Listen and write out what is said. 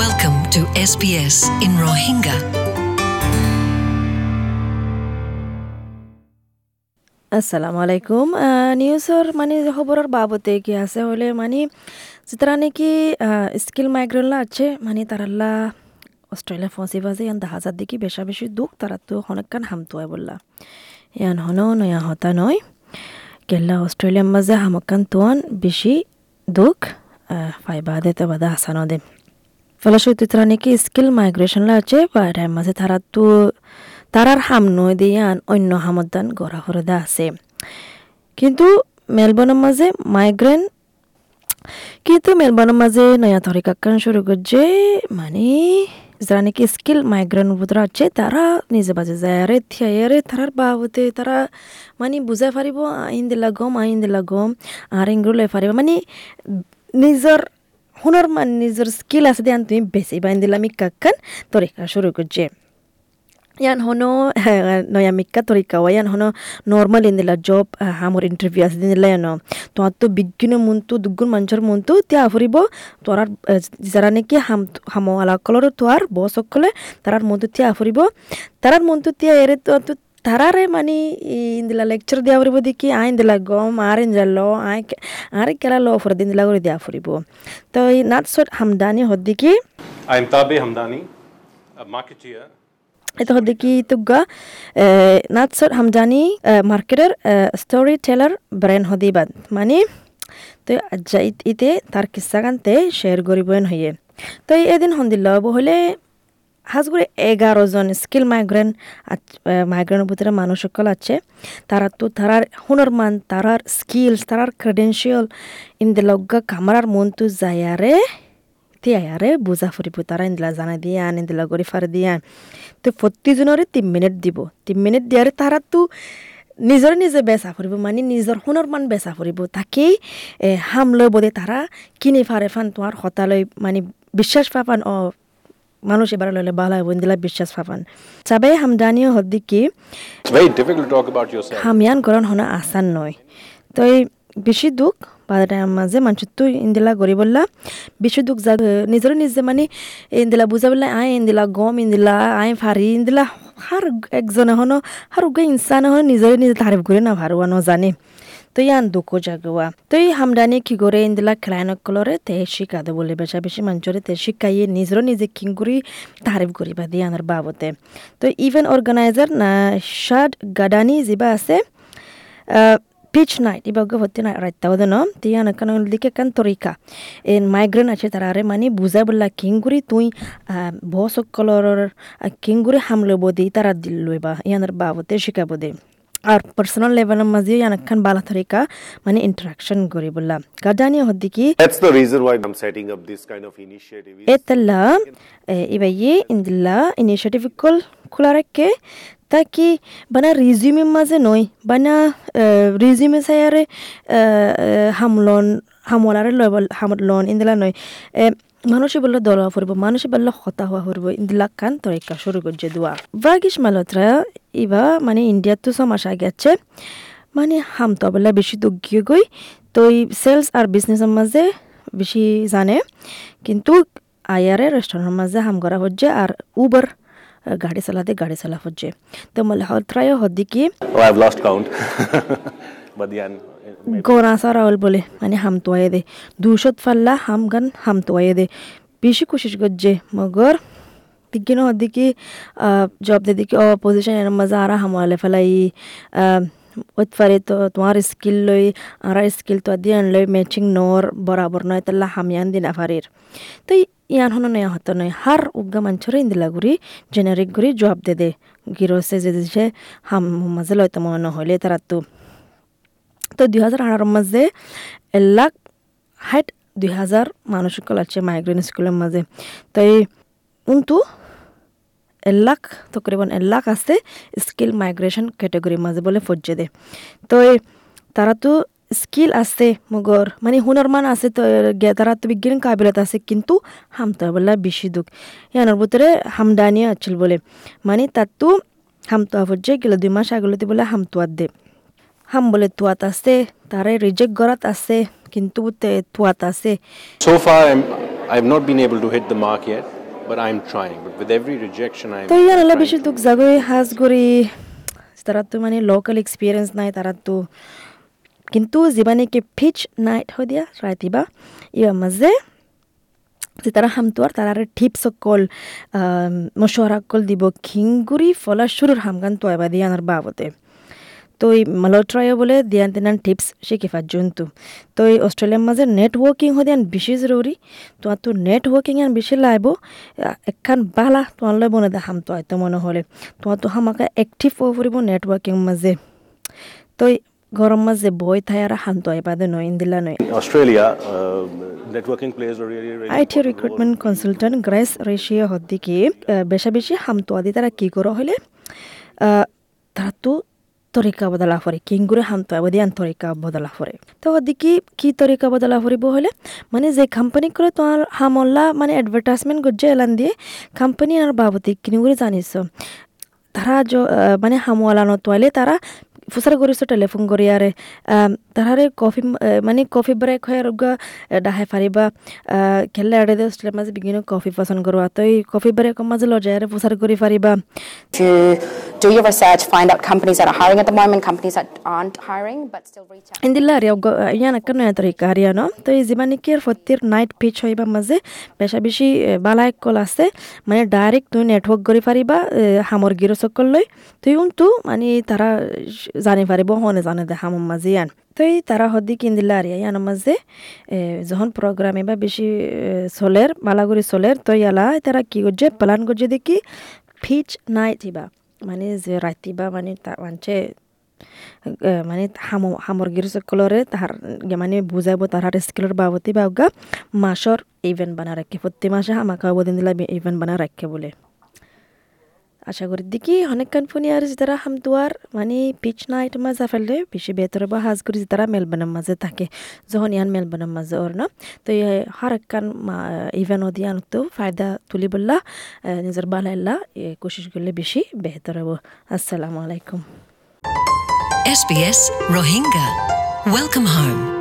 Welcome to SBS in Rohingya. আসসালামু আলাইকুম নিউজৰ মানে খবৰৰ বাবতে কি আছে হলে মানে যেতারা নাকি স্কিল মাইগ্রেনলা আছে মানে তারাল্লা অস্ট্রেলিয়া ফসি বাজে ইয়ান দাহাজার দিকে বেশা বেশি দুঃখ তারা তো অনেকখান হামতুয়াই বললা ইয়ান হন নয়া হতা নয় কেল্লা অস্ট্রেলিয়ার মাঝে হামকান তোয়ান বেশি দুঃখ ফাইবা দেতে বাদা হাসানো দে ফলশ্রুতি তারা নাকি স্কিল মাইগ্রেশনলা আছে বা এটার মাঝে তারা তো তারার হাম নয় দিয়ান অন্য হামদান গড়া হরদা আছে। কিন্তু মেলবোর্নের মাঝে মাইগ্রেন কিন্তু মেলবোর্নের মাঝে নয়া তরিকাকান শুরু করছে মানে যারা নাকি স্কিল মাইগ্রেন উপরে আছে, তারা নিজে বাজে যায় আরে থিয়ারে, তারার বাবতে তারা মানে বুঝাই পারিব, আইন দিলা গম, আইন দিলা গম, আর ইংরু লাই পারিব মানে নিজের হুনার মানে নিজের স্কিল আছে দিয়ে তুমি বেশি বাইন দিলে আমি কাকখান তরিকা শুরু করছে। ইয়ান হনো নয়া মিকা তরিকা ইয়ান হনো নর্মাল ইন দিলা জব আমার ইন্টারভিউ আছে দিন দিলা এনো তোমার তো বিজ্ঞান মনটো দুগুণ মঞ্চর মনটো তিয়া আফুরিব তোমার যারা নাকি হাম হামওয়ালা কলর তোমার বস সকলে তারার মনটো তিয়া আফুরিব তারার মনটো তিয়া এরে তো দেখি আইন দিলা গম আর ইঞ্জালো আই আর কেলা লো ফর দিন দিলা করে দিয়া ফুরিব তো এই নাট সট হামদানি হদ্দিকি I'm Tabe Hamdani, a marketeer. itu hodiki tugga natsot hamdani marketer story teller brand hodiban মানে তো আজ্জা ইতে তার কিস্সা গানতে শেয়ার করিবেন হইয়ে তো এদিন হন্দিল্ল হলে হাজগুড়ি এগারো জন স্কিল মাইগ্রেন মাইগ্রেনের ভিতরে মানুষ সকল আছে তারা তো তারার হুনরমান তারার স্কিলস তারার ক্রেডেন্সিয়াল ইন্দিলগ্গা কামারার মন তো যায়ারে তিয়ারে বুজা ফুরিব তারা ইন্দিলা জানা দিয়ে আন ইন্দিলা গড়ি ফার দিয়ে আন তো প্রতিজনরে তিন মিনিট দিব তিন মিনিট দিয়ারে তারা তো নিজরে নিজে বেচা ফুরিব মানে নিজর হুনর মান বেচা ফুরিব তাকেই হাম লৈ বোধে তারা কিনি ফারে ফান তোমার হতালৈ মানে বিশ্বাস পাবান অ মানুষ এবার লইলে বালা বন্দিলা বিশ্বাস পাপান চাবে হামদানিও হদ্দি কি difficult to talk about yourself. হামিয়ান করণ হনা আসান নয়। তো এই বেশি দুঃখ বাদাটার মাঝে মানুষ তো ইন্দিলা গড়ি বললা বেশি দুঃখ যা নিজের নিজে মানে ইন্দিলা বুঝা বললা আয় ইন্দিলা গম ইন্দিলা আয় ফারি ইন্দিলা হার একজনে হনো হার উগে ইনসান হনো নিজের নিজে তারিফ করে না ভারুয়া জানে তো ইয়ান দুঃখ জাগুয়া তো এই হামদানি কি করে ইন্দিলা খেলায় নকলরে তে শিকা দে বলে বেশা বেশি মানুষরে তে শিকাইয়ে নিজেরও নিজে কিং করি তারিফ করিবা দিয়ে আনার বাবতে তো ইভেন্ট অর্গানাইজার না শাদ গাডানি যিবা আছে পিচ নাইট ইবাগে হতে না রাইতাও ন তিয়া নাকান দিকে কান তরিকা এন মাইগ্রেন আছে তারারে মানে বুঝা বললা কিংগুরি তুই বস কলর কিংগুরি হামলে বদি তারা দিল লইবা ইয়ানার বাবতে শিখাবো দে আর পার্সোনাল লেভেলের মাঝে ইয়ানাখান বালা তরিকা মানে ইন্টারাকশন করি বললা গাডানি হদ্দিকি That's the reason why I'm setting up this kind of initiative. etella ibaye indilla initiative kol kulareke তাকি বানা রিজিউমের মাঝে নয় বানা রিজিউমে সায়ারে হামলন হামলারে হামলন ইন্দিলা নয়। মানুষে বললে দলা ফুরব মানুষে বললে হতা হওয়া ফুরব ইন্দিলা কান তরিকা শুরু করছে দোয়া। ভাগিস মালত্রা ইবা মানে ইন্ডিয়ার তো সমাস আগে আছে। মানে হাম তো বলে বেশি দুঃখীয় গই তো এই সেলস আর বিজনেসের মাঝে বেশি জানে। কিন্তু আয়ারে রেস্টুরেন্টের মাঝে হাম করা হচ্ছে আর উবার গাড়ি চালাতে গাড়ি চালা হচ্ছে। তো মলে হত্রায় হদ্দি কি? I've lost count. but yeah, maybe. গোনা সারাউল বলে মানে হাম তোয়াই দে। দুশত ফাল্লা হাম গান হাম তোয়াই দে। বেশি কোশিশ করছে মগর। ন হদ্দি জব দে দিকে অপোজিশন এর মজা আর হামওয়ালে ফেলাই ওত ফারে তো তোমার স্কিল লই আর স্কিল তো দিয়ান লই ম্যাচিং নর বরাবর নয় তাল্লা হামিয়ান দিন আফারের তো ইয়ান হনো নয়া হতো নয় হার উগা মাঞ্চরে ইন্দিলা গুড়ি জেনারিক গুড়ি জবাব দে দে গিরোসে যে দিছে হাম মাঝে লয়তো মনে নহলে তারা তো তো দুই হাজার আঠারোর মাঝে লাখ হাইট দুই হাজার মানুষ সকল আছে মাইগ্রেন স্কুলের মাঝে তো এই কিন্তু লাখ তকরিবান লাখ আছে স্কিল মাইগ্রেশন ক্যাটেগরির মাঝে বলে ফজ্জে তো তারা স্কিল আছে মগর মানে হুনরমান আছে তো তারা বিজ্ঞান কাবিলত আছে কিন্তু হামতা বলে বেশি দুঃখ। ইয়ানোর ভিতরে হামদানি আছিল বলে মানে তার তো হামতোয়া ফজ্জে গেলে দুই মাস আগলতে বলে হামতোয়াত দে। হাম বলে তুয়াত আছে তারে রিজেক্ট করাত আছে কিন্তু তুয়াত আছে। So far, I'm, I have not been able to hit the mark yet, but I'm trying. But with every rejection, I'm. তো ইয়ান আলা বেশি to- দুঃখ জাগই হাজ তারা তো মানে লোকাল এক্সপিরিয়েন্স নাই তারা তো কিন্তু যিমানেকি ফিচ নাইট হৈ দিয়া ৰাতিবা ইয়াৰ মাজে যে তারা হামতুয়ার তারার টিপস অকল মশওয়ারা অকল দিব খিংগুড়ি ফলা শুরুর হামগান তো এবার দিয়ানার বাবতে তো এই মালট্রায় বলে দিয়ান তিনান টিপস শিকিফার জন্তু। তো এই অস্ট্রেলিয়ার মাঝে নেটওয়ার্কিং হদিয়ান বেশি জরুরি তো তো নেটওয়ার্কিং আন বেশি লাইব। একখান বালা তোমার বনে দেখাম তো হয়তো মনে হলে। তোমার তো হামাকা অ্যাক্টিভ হয়ে ফুরিব নেটওয়ার্কিং মাঝে তো এই গরম মাঝে বই থাই আর হামতো আইবাদে নয় ইন্দিলা নয় Australia, uh, networking plays a really, really গ্রেস রেশিয়া হদ্দিকে বেশা বেশি হামতো আদি তারা কি করো হলে? তারা তো তরিকা বদলা করে কিংগুরে হামতো আবাদি আন তরিকা বদলা করে তো হদ্দিকে কি তরিকা বদলা করিব হলে মানে যে কোম্পানি করে তোমার হামল্লা মানে অ্যাডভার্টাইজমেন্ট গজ্জে এলান দিয়ে কোম্পানি আর বাবতি কিনিগুরে জানিস তারা মানে হামওয়ালা নতোয়ালে তারা ফুসার করিস টেলিফোন করি আরে তাহারে কফি মানে কফি ব্রেক হয় রোগা ডাহাই ফারিবা খেলে আড়ে দে অস্ট্রেলিয়ার মাঝে বিভিন্ন কফি করবা তো এই কফি মাঝে লজায় আরে ফুসার করি ফারিবা to do your research, find out companies that are hiring at the moment, companies that aren't hiring, but still reach out. ইন্দিল্লা আরিয়া ইয়ান নয়া তরিকা আরিয়া ন তো এই জীবানিকের ফতির নাইট পিচ হইবা মাঝে? বেশা বেশি বালা কল আছে মানে ডাইরেক্ট তুই নেটওয়ার্ক কৰি ফারিবা হামর গিরো চকল লৈ তুই উন্তু মানে তারা জানি ফারিব হনে জানে দে হামর মাঝে ইয়ান তো এই তারা হদি কিন্দিল্লা আরিয়া ইয়ানোর মাঝে যখন প্রোগ্রামে বা বেশি চলের বালাগুড়ি চলের তো ইয়ালা তারা কি করছে প্লান করছে দেখি ফিচ নাইট হিবা মানে যে রাতিবা মানে মানছে মানে হাম সামগ্ৰীৰ তাহার তাহাৰ মানে বুজাব তাহাৰ স্কিলৰ বাবতি বা মাসর ইভেন্ট বানা রাখে প্রতি মাসে আমাকে অবদিন দিলা ইভেন্ট বানা রাখে বলে। আশা করি দেখি অনেক কানফুনি আর যারা হামতুয়ার মানে পিচ নাইট মাজা ফেললে, বেশি বেতরে বা হাজ করি যারা মেলবানের মাঝে থাকে যখন ইয়ান মেলবানের মাঝে ওর না তো হার একখান ইভেন্ট দিয়ে আনতো ফায়দা তুলি বললা নিজের বালাইল্লা কোশিশ করলে বেশি বেহতর হব আসসালামু আলাইকুম SBS Rohingya. Welcome home.